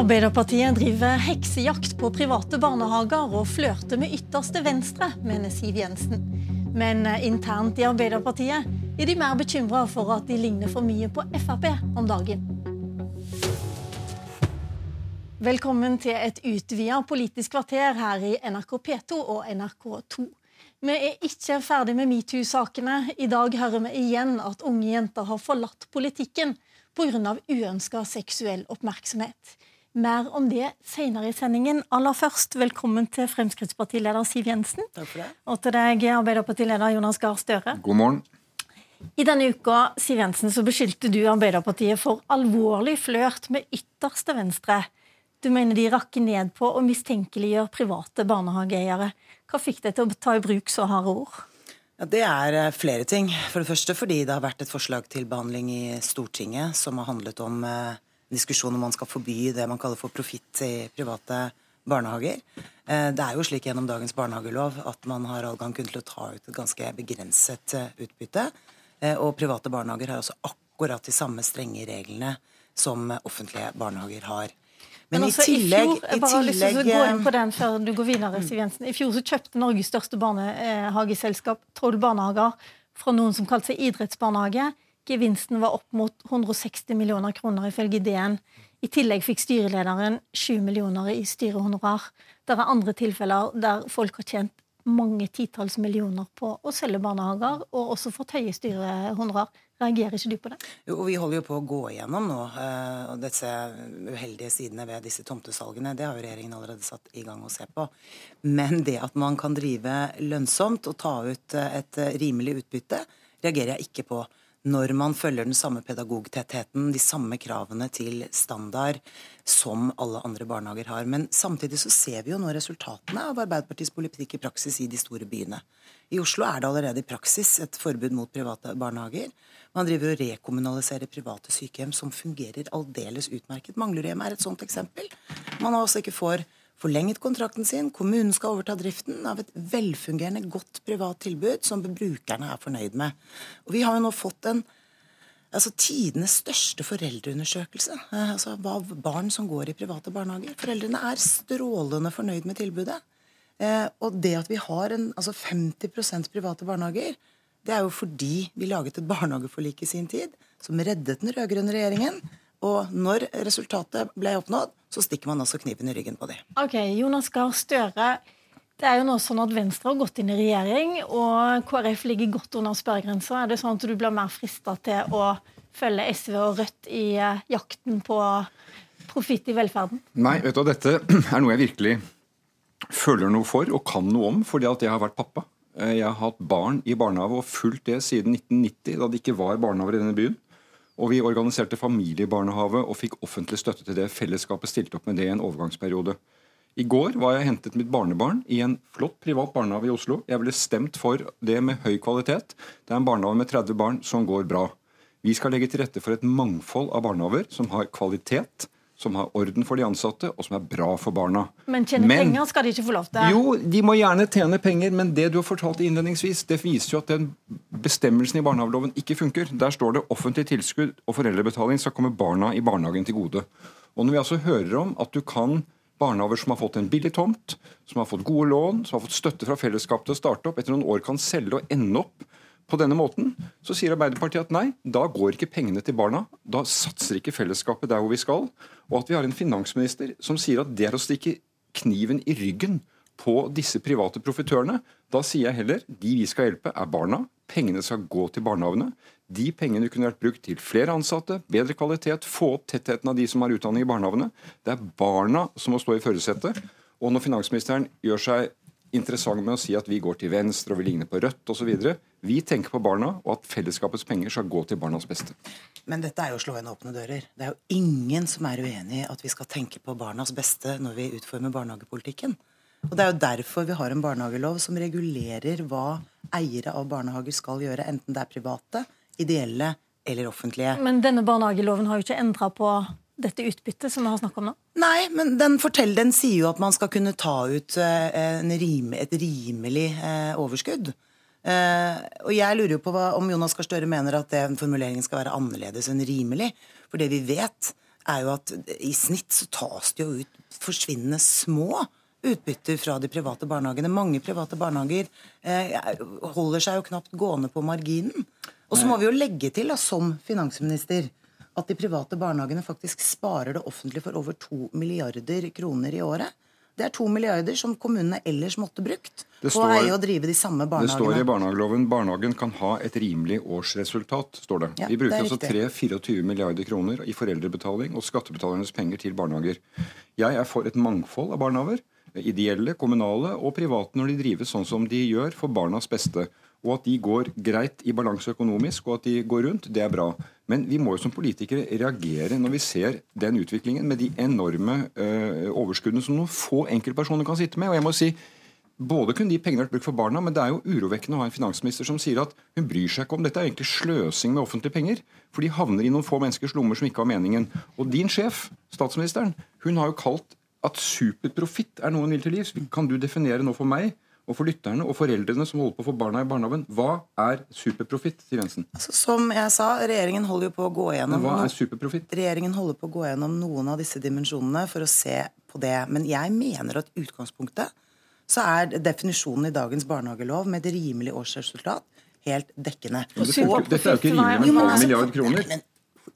Arbeiderpartiet driver heksejakt på private barnehager og flørter med ytterste venstre, mener Siv Jensen. Men eh, internt i Arbeiderpartiet er de mer bekymra for at de ligner for mye på Frp om dagen. Velkommen til et utvida politisk kvarter her i NRK P2 og NRK2. Vi er ikke ferdig med metoo-sakene. I dag hører vi igjen at unge jenter har forlatt politikken pga. uønska seksuell oppmerksomhet. Mer om det senere i sendingen. Aller først, velkommen til Fremskrittspartileder Siv Jensen. Takk for det. Og til deg, Arbeiderpartileder Jonas Gahr Støre. God morgen. I denne uka Siv Jensen, så beskyldte du Arbeiderpartiet for alvorlig flørt med ytterste venstre. Du mener de rakker ned på og mistenkeliggjør private barnehageeiere. Hva fikk deg til å ta i bruk så harde ord? Ja, det er eh, flere ting. For det første fordi det har vært et forslag til behandling i Stortinget som har handlet om eh, diskusjon om man skal forby det man kaller for profitt i private barnehager. Eh, det er jo slik gjennom dagens barnehagelov at man har adgang kun til å ta ut et ganske begrenset eh, utbytte. Eh, og private barnehager har altså akkurat de samme strenge reglene som offentlige barnehager har. Men, Men også i, tillegg, i fjor, jeg bare har lyst til å gå inn på den før du går videre, Siv Jensen. I fjor så kjøpte Norges største barnehageselskap, Troll Barnehager, fra noen som kalte seg idrettsbarnehage Gevinsten var opp mot 160 millioner kroner, ifølge DN. I tillegg fikk styrelederen 7 millioner i styrehonorar. Det er andre tilfeller der folk har tjent mange titalls millioner på å selge barnehager, og også fått høye styrehonorar. Reagerer ikke du på det? Jo, Vi holder jo på å gå igjennom nå uh, disse uheldige sidene ved disse tomtesalgene. Det har jo regjeringen allerede satt i gang å se på. Men det at man kan drive lønnsomt og ta ut uh, et uh, rimelig utbytte, reagerer jeg ikke på når man følger den samme pedagogtettheten, de samme kravene til standard som alle andre barnehager har. Men samtidig så ser vi jo nå resultatene av Arbeiderpartiets politikk i praksis i de store byene. I Oslo er det allerede i praksis et forbud mot private barnehager. Man driver og rekommunaliserer private sykehjem som fungerer aldeles utmerket. Manglerudhjemmet er et sånt eksempel. Man har også ikke får forlenget kontrakten sin. Kommunen skal overta driften av et velfungerende, godt privat tilbud som brukerne er fornøyd med. Og Vi har jo nå fått en altså tidenes største foreldreundersøkelse eh, altså av barn som går i private barnehager. Foreldrene er strålende fornøyd med tilbudet. Eh, og det at vi har en, altså 50% private barnehager, det er jo fordi vi laget et barnehageforlik i sin tid som reddet den rød-grønne regjeringen. Og når resultatet ble oppnådd, så stikker man også kniven i ryggen på det. Ok, Jonas Gahr Støre. Det er jo nå sånn at Venstre har gått inn i regjering, og KrF ligger godt under sperregrensa. Er det sånn at du blir mer frista til å følge SV og Rødt i eh, jakten på profitt i velferden? Nei, vet du, dette er noe jeg virkelig føler noe for og kan noe om, fordi at jeg har vært pappa. Eh, jeg har hatt barn i barnehage og fulgt det siden 1990, da det ikke var barnehager i denne byen. Og vi organiserte familiebarnehage og fikk offentlig støtte til det. Fellesskapet stilte opp med det i en overgangsperiode. I går var jeg hentet mitt barnebarn i en flott privat barnehage i Oslo. Jeg ville stemt for det med høy kvalitet. Det er en barnehage med 30 barn som går bra. Vi skal legge til rette for et mangfold av barnehager som har kvalitet, som har orden for de ansatte, og som er bra for barna. Men tjene men, penger skal de ikke få lov til? Jo, de må gjerne tjene penger, men det du har fortalt innledningsvis, det viser jo at den bestemmelsen i barnehageloven ikke funker. Der står det offentlig tilskudd og foreldrebetaling skal komme barna i barnehagen til gode. Og når vi altså hører om at du kan barnehager som har fått en billig tomt, som har fått gode lån, som har fått støtte fra fellesskapet til å starte opp, etter noen år kan selge og ende opp på denne måten, så sier Arbeiderpartiet at nei, da går ikke pengene til barna. Da satser ikke fellesskapet der hvor vi skal. Og at vi har en finansminister som sier at det er å stikke kniven i ryggen på disse private profitørene. Da sier jeg heller de vi skal hjelpe, er barna. Pengene skal gå til barnehagene. De pengene kunne vært brukt til flere ansatte, bedre kvalitet, få opp tettheten av de som har utdanning i barnehagene. Det er barna som må stå i førersetet. Og når finansministeren gjør seg interessant med å si at vi går til venstre og vi ligner på Rødt osv. Vi tenker på barna, og at fellesskapets penger skal gå til barnas beste. Men dette er jo å slå inn åpne dører. Det er jo ingen som er uenig i at vi skal tenke på barnas beste når vi utformer barnehagepolitikken. Og Det er jo derfor vi har en barnehagelov som regulerer hva eiere av barnehager skal gjøre, enten det er private, ideelle eller offentlige. Men denne barnehageloven har jo ikke endra på dette utbyttet som vi har snakka om nå? Nei, men den, fortell, den sier jo at man skal kunne ta ut eh, rime, et rimelig eh, overskudd. Eh, og jeg lurer jo på hva, om Jonas Gahr Støre mener at den formuleringen skal være annerledes enn rimelig. For det vi vet, er jo at i snitt så tas det jo ut forsvinnende små utbytter fra de private barnehagene. Mange private barnehager eh, holder seg jo knapt gående på marginen. Og så må vi jo legge til, da, som finansminister, at de private barnehagene faktisk sparer det offentlige for over to milliarder kroner i året. Det er to milliarder som kommunene ellers måtte brukt på å eie og drive de samme barnehagene. Det står i barnehageloven barnehagen kan ha et rimelig årsresultat. står det. Ja, Vi bruker altså 3-24 milliarder kroner i foreldrebetaling og skattebetalernes penger til barnehager. Jeg er for et mangfold av barnehager. Ideelle, kommunale og private når de drives sånn som de gjør for barnas beste. Og at de går greit i balanse økonomisk, og at de går rundt, det er bra. Men vi må jo som politikere reagere når vi ser den utviklingen med de enorme uh, overskuddene som noen få enkeltpersoner kan sitte med. Og jeg må si, både kunne de pengene vært brukt for barna, men det er jo urovekkende å ha en finansminister som sier at hun bryr seg ikke om dette er egentlig sløsing med offentlige penger. For de havner i noen få menneskers lommer som ikke har meningen. Og din sjef, statsministeren, hun har jo kalt at superprofitt er noe hun vil til livs. Kan du definere nå for meg og for lytterne og foreldrene som holder på å få barna i barnehagen. Hva er superprofitt, Siv Jensen? Altså, som jeg sa, regjeringen holder jo på å gå gjennom Men Hva er superprofitt? Regjeringen holder på å gå gjennom noen av disse dimensjonene for å se på det. Men jeg mener at utgangspunktet så er definisjonen i dagens barnehagelov med et rimelig årsresultat helt dekkende. Dette er jo ikke rimelig med en halv milliard kroner. Men,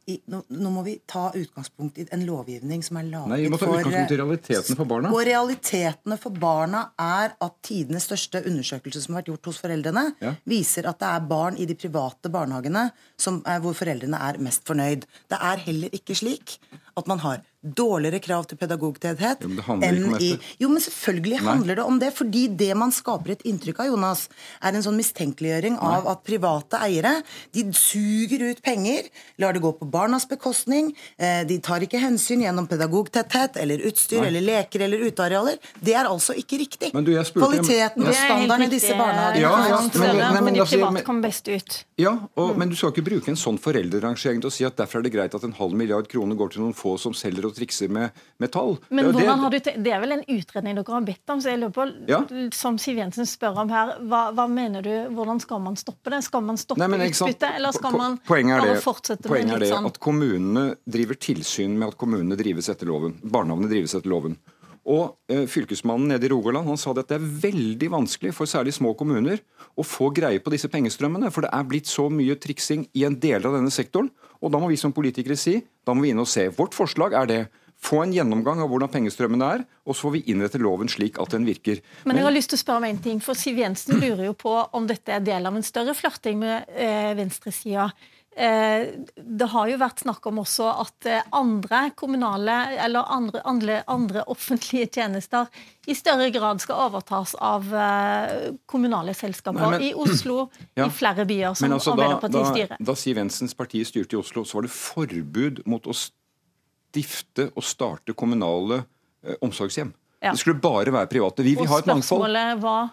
i, nå, nå, må vi ta utgangspunkt i en lovgivning som er laget Nei, vi må ta utgangspunkt i realitetene for barna. Og realitetene for barna er at tidenes største undersøkelse som har vært gjort hos foreldrene, ja. viser at det er barn i de private barnehagene som, hvor foreldrene er mest fornøyd. Det er heller ikke slik at man har dårligere krav til pedagogtetthet enn i Jo, men selvfølgelig Nei. handler det om det. Fordi det man skaper et inntrykk av, Jonas, er en sånn mistenkeliggjøring Nei. av at private eiere de suger ut penger, lar det gå på barnas bekostning, eh, de tar ikke hensyn gjennom pedagogtetthet eller utstyr Nei. eller leker eller utearealer. Det er altså ikke riktig. Du, spurte, Kvaliteten og standarden i disse barnehagene ja, ja, men, men, men, de private kom best ut. Ja, og, mm. men du skal ikke bruke en sånn foreldrerangering til å si at derfor er det greit at en halv milliard kroner går til noen få som selger og trikser med, med tall. Men det, har du det er vel en utredning dere har bedt om, så jeg lurer på, ja. som Siv Jensen spør om her, hva, hva, mener du, hvordan skal man stoppe det? Skal man stoppe utbyttet, eller skal man bare fortsette med litt sånn? At kommunene driver tilsyn med at kommunene drives etter loven. Barnehagene drives etter loven. Og eh, Fylkesmannen nede i Rogaland han sa at det er veldig vanskelig for særlig små kommuner å få greie på disse pengestrømmene. For det er blitt så mye triksing i en del av denne sektoren. Og da må vi som politikere si da må vi inn og se. Vårt forslag er det. Få en gjennomgang av hvordan pengestrømmene er, og så får vi innrette loven slik at den virker. Men jeg har lyst til å spørre om en ting, for Siv Jensen lurer jo på om dette er del av en større flørting med eh, venstresida. Eh, det har jo vært snakk om også at eh, andre kommunale eller andre, andre, andre, offentlige tjenester i større grad skal overtas av eh, kommunale selskaper. Nei, men, I Oslo, ja, i flere byer som altså, Arbeiderpartiet styrer. Da, da Siv Jensens parti styrte i Oslo, så var det forbud mot å stifte og starte kommunale eh, omsorgshjem. Ja. Det skulle bare være private. Vi vi har et mangfold. Var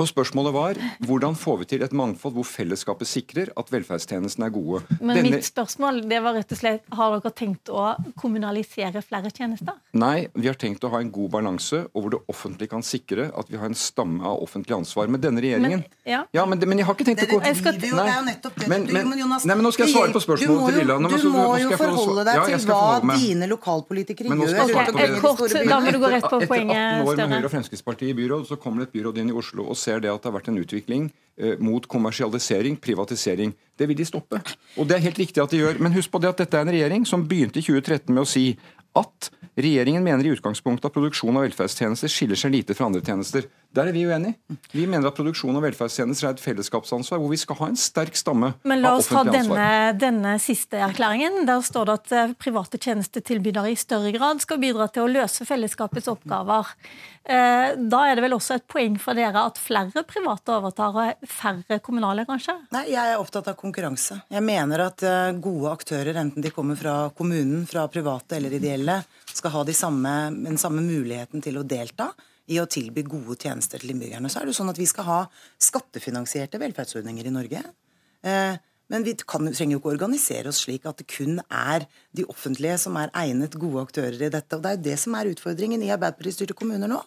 og Spørsmålet var hvordan får vi til et mangfold hvor fellesskapet sikrer at velferdstjenestene er gode. Men Denne... mitt spørsmål det var rett og slett, Har dere tenkt å kommunalisere flere tjenester? Nei, vi har tenkt å ha en god balanse og hvor det offentlige kan sikre at vi har en stamme av offentlig ansvar. Med denne regjeringen Men, ja. ja men, men, jeg har ikke tenkt å jeg skal... Nei. Men, men, nei, men nå skal jeg svare på spørsmålet til Lilla. Du må jo forholde deg til hva dine lokalpolitikere gjør. Okay, kort, da må du gå rett på poenget. Etter 18 år med Høyre og Fremskrittspartiet i byråd, så kommer det et byråd inn i Oslo og ser det at det har vært en utvikling eh, mot kommersialisering, privatisering. Det vil de stoppe. Og det er helt riktig at de gjør. Men husk på det at dette er en regjering som begynte i 2013 med å si at regjeringen mener i utgangspunktet at produksjon av velferdstjenester skiller seg lite fra andre tjenester. Der er vi uenige. Vi mener at produksjon av velferdstjenester er et fellesskapsansvar hvor vi skal ha en sterk stamme av offentlig ansvar. Men la oss ta denne, denne, siste erklæringen. Der står det at eh, private tjenestetilbydere i større grad skal bidra til å løse fellesskapets oppgaver. Eh, da er det vel også et poeng for dere at flere private overtar og færre kommunale, kanskje? Nei, jeg er opptatt av konkurranse. Jeg mener at eh, gode aktører, enten de kommer fra kommunen, fra private eller ideelle, skal ha de samme, den samme muligheten til å delta i å tilby gode tjenester til innbyggerne. Så er det jo sånn at vi skal ha skattefinansierte velferdsordninger i Norge. Eh, men vi kan, trenger jo ikke organisere oss slik at det kun er de offentlige som er egnet gode aktører i dette. Og det er jo det som er utfordringen i Arbeiderparti-styrte kommuner nå.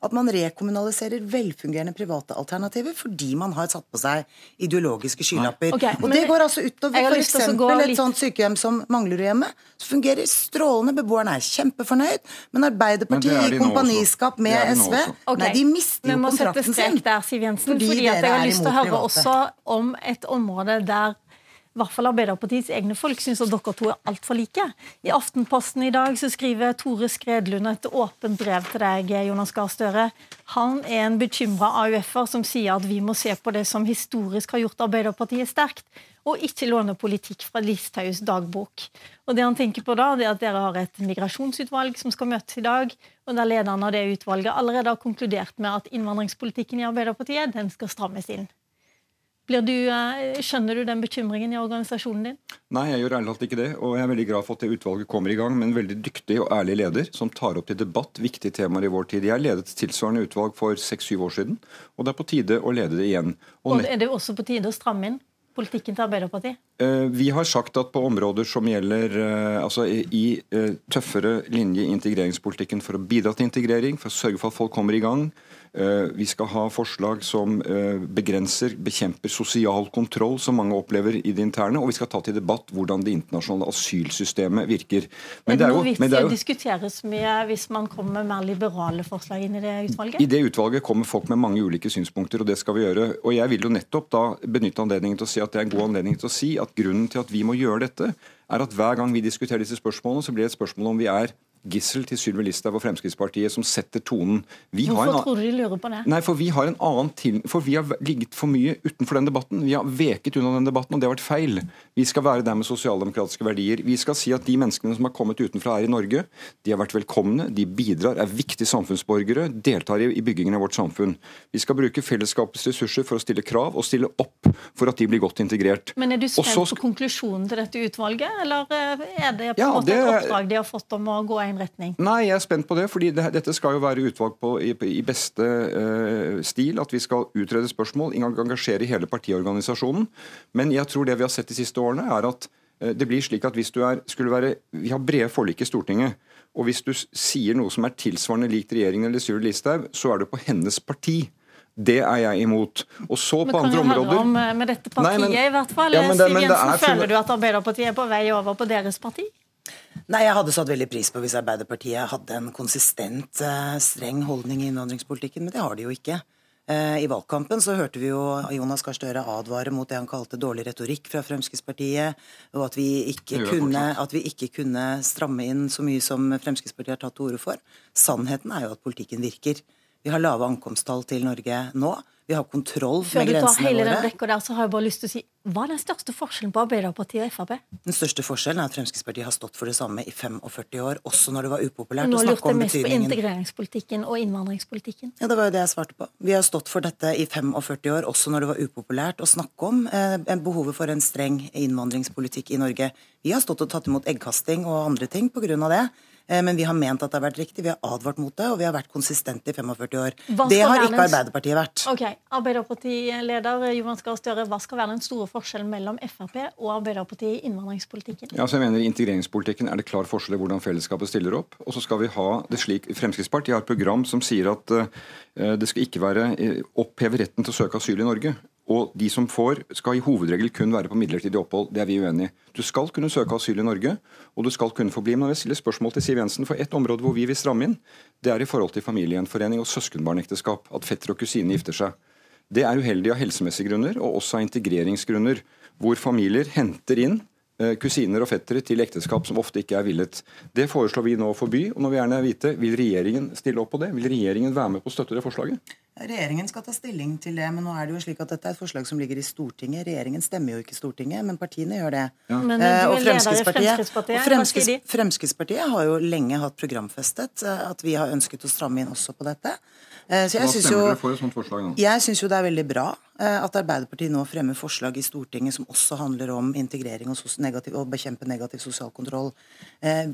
At man rekommunaliserer velfungerende private alternativer fordi man har satt på seg ideologiske skylapper. Okay, og det går altså utover f.eks. et sånt sykehjem som Manglerudhjemmet. Så fungerer strålende, beboerne er kjempefornøyd, men Arbeiderpartiet i kompaniskap med SV okay. Nei, de mister jo kontrakten sin. Der, Siv Jensen, fordi, fordi at jeg har lyst til å høre også om et område der i hvert fall Arbeiderpartiets egne folk syns at dere to er altfor like. I Aftenposten i dag så skriver Tore Skredlund et åpent brev til deg, Jonas Gahr Støre. Han er en bekymra AUF-er som sier at vi må se på det som historisk har gjort Arbeiderpartiet sterkt, og ikke låne politikk fra Listhaugs dagbok. Og det han tenker på da, det er at Dere har et migrasjonsutvalg som skal møtes i dag, og der lederen av det utvalget allerede har konkludert med at innvandringspolitikken i Arbeiderpartiet den skal strammes inn. Du, eh, skjønner du den bekymringen i organisasjonen din? Nei, jeg gjør ærlig talt ikke det. Og jeg er veldig glad for at det utvalget kommer i gang med en veldig dyktig og ærlig leder som tar opp til debatt viktige temaer i vår tid. Jeg ledet tilsvarende utvalg for seks-syv år siden, og det er på tide å lede det igjen. Og, og er det også på tide å stramme inn? politikken til Arbeiderpartiet? Eh, vi har sagt at på områder som gjelder eh, altså i tøffere linje i integreringspolitikken for å bidra til integrering, for å sørge for at folk kommer i gang, vi skal ha forslag som eh, begrenser, bekjemper sosial kontroll, som mange opplever i det interne. Og vi skal ta til debatt hvordan det internasjonale asylsystemet virker. Men det er, jo, men det er jo, diskuteres mye hvis man kommer med mer liberale forslag inn i det utvalget? I det utvalget kommer folk med mange ulike synspunkter, og det skal vi gjøre. Og jeg vil jo nettopp da benytte anledningen til å si at det er en god anledning til å si at grunnen til at vi må gjøre dette, er at hver gang vi diskuterer disse spørsmålene, så blir det et spørsmål om vi er gissel til Sylvi Listhaug og Fremskrittspartiet som setter tonen. Vi Hvorfor en, tror du de lurer på det? Nei, For vi har en annen til, for vi har ligget for mye utenfor den debatten. Vi har veket unna den debatten, og det har vært feil. Vi skal være der med sosialdemokratiske verdier. Vi skal si at de menneskene som har kommet utenfra her i Norge, de har vært velkomne, de bidrar, er viktige samfunnsborgere, deltar i, i byggingen av vårt samfunn. Vi skal bruke fellesskapets ressurser for å stille krav og stille opp for at de blir godt integrert. Men er du spent Også, på konklusjonen til dette utvalget, eller eh, er det på en ja, måte det, et oppdrag de har fått om å gå inn retning? Nei, jeg er spent på det. fordi det, dette skal jo være utvalg på, i, i, beste uh, stil. At vi skal utrede spørsmål, engasjere hele partiorganisasjonen. Men jeg tror det vi har sett de siste årene, er at uh, det blir slik at hvis du er, skulle være, Vi har brede forlik i Stortinget. Og hvis du sier noe som er tilsvarende likt regjeringen eller Sylvi Listhaug, så er du på hennes parti. Det er jeg imot. Og så men på andre områder om, eh, Med dette partiet, Nei, men, i hvert fall. Ja, Siv Jensen, føler du at Arbeiderpartiet er på vei over på deres parti? Nei, Jeg hadde satt veldig pris på hvis Arbeiderpartiet hadde en konsistent, eh, streng holdning i innvandringspolitikken, men det har de jo ikke. Eh, I valgkampen så hørte vi jo Jonas Gahr Støre advare mot det han kalte dårlig retorikk fra Fremskrittspartiet, og at vi, kunne, at vi, ikke kunne, stramme inn så mye som Fremskrittspartiet har tatt til orde for. Sannheten er jo at politikken virker. Vi har lave ankomsttall til Norge nå. Vi har kontroll Før med grensene våre. Før du tar hele den rekka der, så har jeg bare lyst til å si hva er den største forskjellen på Arbeiderpartiet og Frp? Den største forskjellen er at Fremskrittspartiet har stått for det samme i 45 år, også når det var upopulært å snakke om betydningen Nå lurte jeg mest på integreringspolitikken og innvandringspolitikken. Ja, det var jo det jeg svarte på. Vi har stått for dette i 45 år, også når det var upopulært å snakke om eh, behovet for en streng innvandringspolitikk i Norge. Vi har stått og tatt imot eggkasting og andre ting pga. det. Eh, men vi har ment at det har vært riktig, vi har advart mot det, og vi har vært konsistente i 45 år. Det har ikke Arbeiderpartiet vært. Ok, Arbeiderpartileder Jonas Gahr Støre, hva skal være den store forskjellen mellom Frp og Arbeiderpartiet i innvandringspolitikken? Ja, så jeg mener I integreringspolitikken er det klar forskjell i hvordan fellesskapet stiller opp. Og så skal vi ha det slik Fremskrittspartiet har et program som sier at uh, det skal ikke være uh, oppheve retten til å søke asyl i Norge. Og de som får, skal i hovedregel kun være på midlertidig opphold. Det er vi uenig i. Du skal kunne søke asyl i Norge, og du skal kunne få bli. Men jeg stiller spørsmål til Siv Jensen, for ett område hvor vi vil stramme inn, det er i forhold til familiegjenforening og søskenbarnekteskap. At fetter og kusine gifter seg. Det er uheldig av helsemessige grunner, og også av integreringsgrunner. Hvor familier henter inn eh, kusiner og fettere til ekteskap som ofte ikke er villet. Det foreslår vi nå å forby. og nå vil gjerne vite, Vil regjeringen stille opp på det? Vil regjeringen være med på å støtte det forslaget? Regjeringen skal ta stilling til det, men nå er det jo slik at dette er et forslag som ligger i Stortinget. Regjeringen stemmer jo ikke i Stortinget, men partiene gjør det. Ja. Men eh, og Fremskrittspartiet, og Fremskritts, Fremskrittspartiet har jo lenge hatt programfestet eh, at vi har ønsket å stramme inn også på dette. Eh, så jeg syns jo, jo, det er veldig bra at Arbeiderpartiet nå fremmer forslag i Stortinget som også handler om integrering og, negativ, og bekjempe negativ sosial kontroll.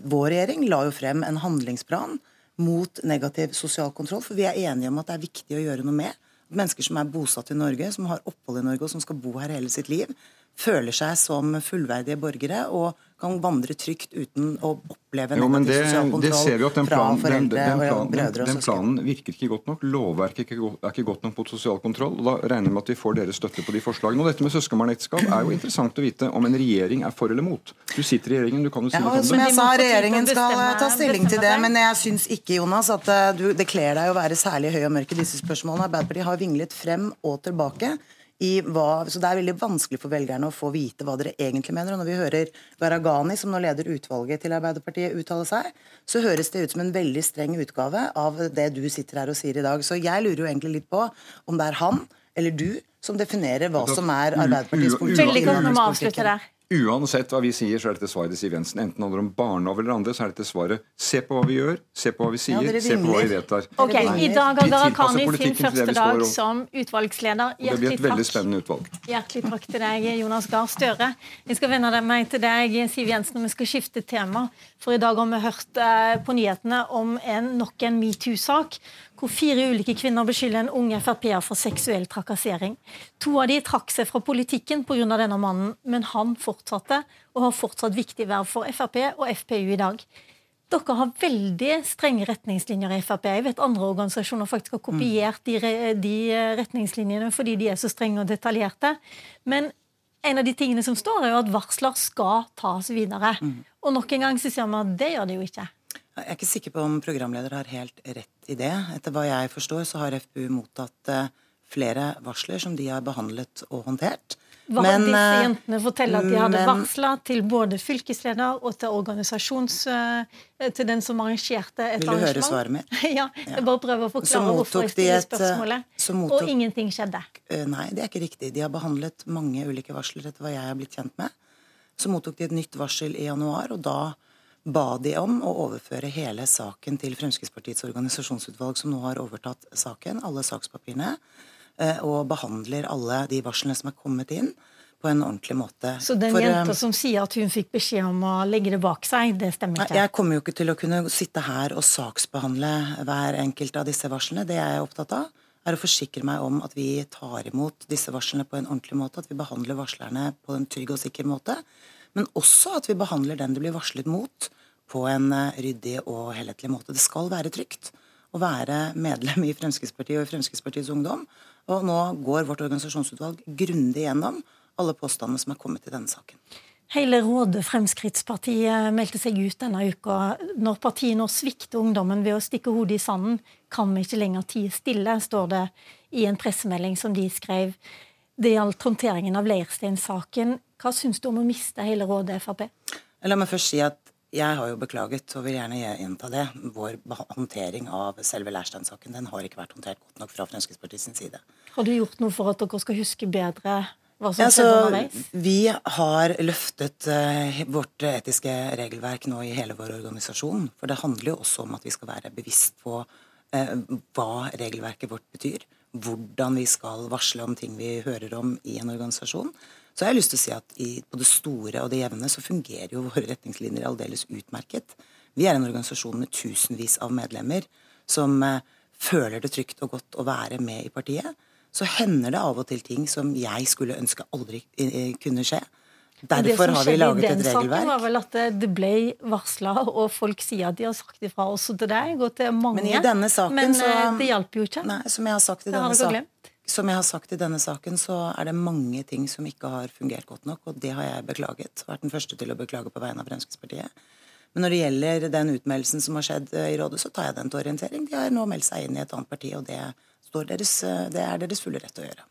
Vår regjering la jo frem en handlingsplan mot negativ sosial kontroll. For vi er enige om at det er viktig å gjøre noe med mennesker som er bosatt i Norge, som har opphold i Norge og som skal bo her hele sitt liv, føler seg som fullverdige borgere og kan vandre trygt uten å oppleve jo, men det, sosial kontroll det ser vi at den fra planen, foreldre den, den, og planen, brødre og den, planen virker ikke godt nok. Lovverket er ikke, er ikke godt nok mot sosial kontroll. og Da regner vi med at vi får deres støtte på de forslagene. Og Dette med søskenbarnekteskap er jo interessant å vite om en regjering er for eller mot. Du sitter i regjeringen, du kan jo si ja, noe om Som jeg sa, regjeringen skal ta stilling til det. Men jeg syns ikke, Jonas, at eh, du, det kler deg å være særlig høy og mørk i disse spørsmålene. Arbeiderpartiet har vinglet frem og tilbake hva, så Det er veldig vanskelig for velgerne å få vite hva dere egentlig mener. og Når vi hører Gharahkhani, som nå leder utvalget til Arbeiderpartiet, uttale seg, så høres det ut som en veldig streng utgave av det du sitter her og sier i dag. Så jeg lurer jo egentlig litt på om det er han eller du som definerer hva som er Arbeiderpartiets politikk. Veldig godt når vi avslutter der. Uansett hva vi sier, så er dette svaret til Siv Jensen. Enten handler om barnehage eller andre, så er dette svaret se på hva vi gjør, se på hva vi sier, Ja, se på hva vi vedtar. Okay, I dag har Gharahkhani sin første dag som utvalgsleder. Og det blir Hjertelig et veldig takk. spennende utvalg. Hjertelig takk til deg, Jonas Gahr Støre. Jeg skal vende meg til deg, Siv Jensen, og vi skal skifte tema. For i dag har vi hørt eh, på nyhetene om en, nok en metoo-sak, hvor fire ulike kvinner beskylder en ung Frp-er for seksuell trakassering. To av de trakk seg fra politikken pga. denne mannen, men han fortsatte, og har fortsatt viktig verv for Frp og FPU i dag. Dere har veldig strenge retningslinjer i Frp. Jeg vet andre organisasjoner faktisk har kopiert de, de retningslinjene fordi de er så strenge og detaljerte. Men en av de tingene som står, er jo at varsler skal tas videre. Og nok en gang så sier vi at det gjør det jo ikke. Jeg er ikke sikker på om programleder har helt rett i det. Etter hva jeg forstår, så har FPU mottatt eh, flere varsler som de har behandlet og håndtert. Hva Men, disse eh, jentene forteller at de hadde men- varsla til både fylkesleder og til organisasjons... eh, til den som arrangerte et Vil du høre svaret mitt? ja, jeg bare prøver å forklare hvorfor jeg stiller spørsmålet. så mottok- Og ingenting skjedde. Nei, det er ikke riktig. De har behandlet mange ulike varsler etter hva jeg er blitt kjent med. Så mottok de et nytt varsel i januar, og da ba de om å overføre hele saken til Fremskrittspartiets organisasjonsutvalg, som nå har overtatt saken, alle sakspapirene, eh, og behandler alle de varslene som er kommet inn, på en ordentlig måte. Så den For, eh, jenta som sier at hun fikk beskjed om å legge det bak seg, det stemmer ikke? Jeg kommer jo ikke til å kunne sitte her og saksbehandle hver enkelt av disse varslene. Det jeg er opptatt av, er å forsikre meg om at vi tar imot disse varslene på en ordentlig måte, at vi behandler varslerne på en trygg og sikker måte, men også at vi behandler den det blir varslet mot, på en eh, ryddig og helhetlig måte. Det skal være trygt å være medlem i Fremskrittspartiet og i Fremskrittspartiets Ungdom. Og nå går vårt organisasjonsutvalg grundig gjennom alle påstandene som er kommet i denne saken. Hele rådet Fremskrittspartiet meldte seg ut denne uka. Når partiet nå svikter ungdommen ved å stikke hodet i sanden, kan vi ikke lenger tie stille, står det i en pressemelding som de skrev. Det gjaldt håndteringen av Leirstein-saken. Hva syns du om å miste hele rådet Frp? La meg først si at jeg har jo beklaget, og vil gjerne gjenta det. Vår håndtering av selve Leirstein-saken den har ikke vært håndtert godt nok fra Fremskrittspartiets side. Har du gjort noe for at dere skal huske bedre hva som Ja, skjedde underveis? vi har løftet uh, vårt etiske regelverk nå i hele vår organisasjon. For det handler jo også om at vi skal være bevisst på uh, hva regelverket vårt betyr. Hvordan vi skal varsle om ting vi hører om i en organisasjon. Så jeg har lyst til å si at i, på det store og det jevne så fungerer jo våre retningslinjer aldeles utmerket. Vi er en organisasjon med tusenvis av medlemmer som eh, føler det trygt og godt å være med i partiet. Så hender det av og til ting som jeg skulle ønske aldri eh, kunne skje. Derfor har vi laget et regelverk. Det som skjedde i den saken, var vel at det- det ble varsla, og folk sier at de har sagt ifra også til deg og til mange. Men i denne saken Men så eh, det hjalp jo ikke. Nei, som jeg har sagt i Det har denne saken. Som jeg har sagt i denne saken, så er det mange ting som ikke har fungert godt nok, og det har jeg beklaget. Vært den første til å beklage på vegne av Fremskrittspartiet. Men når det gjelder den utmeldelsen som har skjedd eh, i rådet, så tar jeg den til orientering. De har nå meldt seg inn i et annet parti, og det, deres, eh, det er deres fulle rett å gjøre.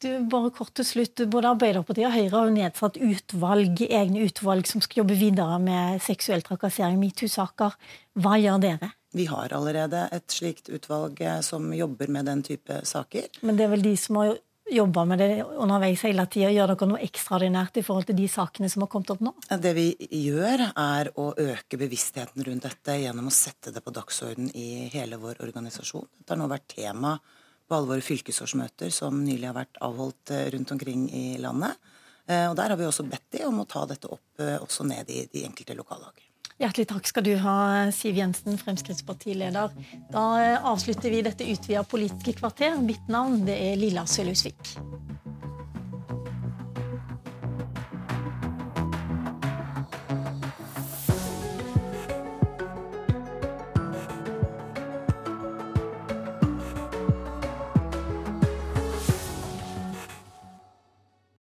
Du, bare kort til slutt. Både Arbeiderpartiet og Høyre har jo nedsatt utvalg, egne utvalg som skal jobbe videre med seksuell trakassering, metoo-saker. Hva gjør dere? Vi har allerede et slikt utvalg eh, som jobber med den type saker. Men det er vel de som har jobba med det underveis hele tida. Gjør dere noe ekstraordinært i forhold til de sakene som har kommet opp nå? Det vi gjør, er å øke bevisstheten rundt dette gjennom å sette det på dagsorden i hele vår organisasjon. Det har nå vært tema på alle våre fylkesårsmøter som nylig har vært avholdt eh, rundt omkring i landet. Eh, Og Der har vi også bedt de om å ta dette opp også ned i de enkelte lokallag. Hjertelig takk skal du ha, Siv Jensen, Fremskrittspartileder. Da eh, avslutter vi dette utvida politiske kvarter. Mitt navn det er Lilla Sølhusvik.